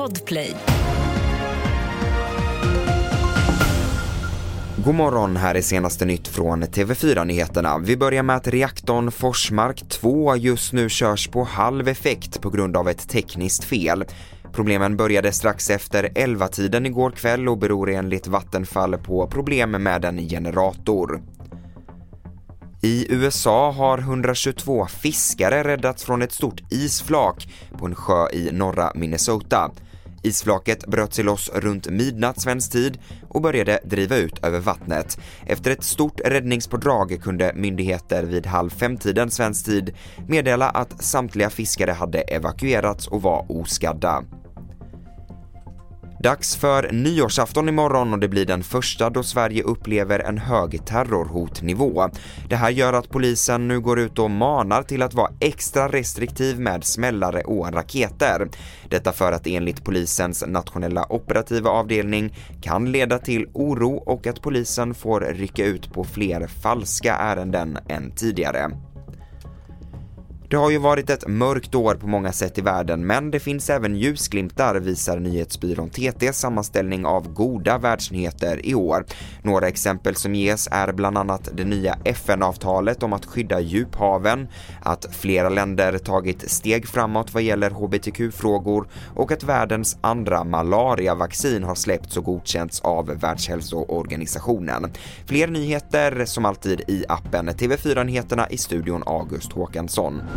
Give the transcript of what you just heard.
Podplay. God morgon, här är senaste nytt från TV4 Nyheterna. Vi börjar med att reaktorn Forsmark 2 just nu körs på halv effekt på grund av ett tekniskt fel. Problemen började strax efter 11-tiden igår kväll och beror enligt Vattenfall på problem med en generator. I USA har 122 fiskare räddats från ett stort isflak på en sjö i norra Minnesota. Isflaket bröt sig loss runt midnatt svensk tid och började driva ut över vattnet. Efter ett stort räddningspådrag kunde myndigheter vid halv fem-tiden svensk tid meddela att samtliga fiskare hade evakuerats och var oskadda. Dags för nyårsafton imorgon och det blir den första då Sverige upplever en hög terrorhotnivå. Det här gör att polisen nu går ut och manar till att vara extra restriktiv med smällare och raketer. Detta för att enligt polisens nationella operativa avdelning kan leda till oro och att polisen får rycka ut på fler falska ärenden än tidigare. Det har ju varit ett mörkt år på många sätt i världen, men det finns även ljusglimtar visar nyhetsbyrån TTs sammanställning av goda världsnyheter i år. Några exempel som ges är bland annat det nya FN-avtalet om att skydda djuphaven, att flera länder tagit steg framåt vad gäller hbtq-frågor och att världens andra malariavaccin har släppts och godkänts av Världshälsoorganisationen. Fler nyheter som alltid i appen TV4 Nyheterna i studion August Håkansson.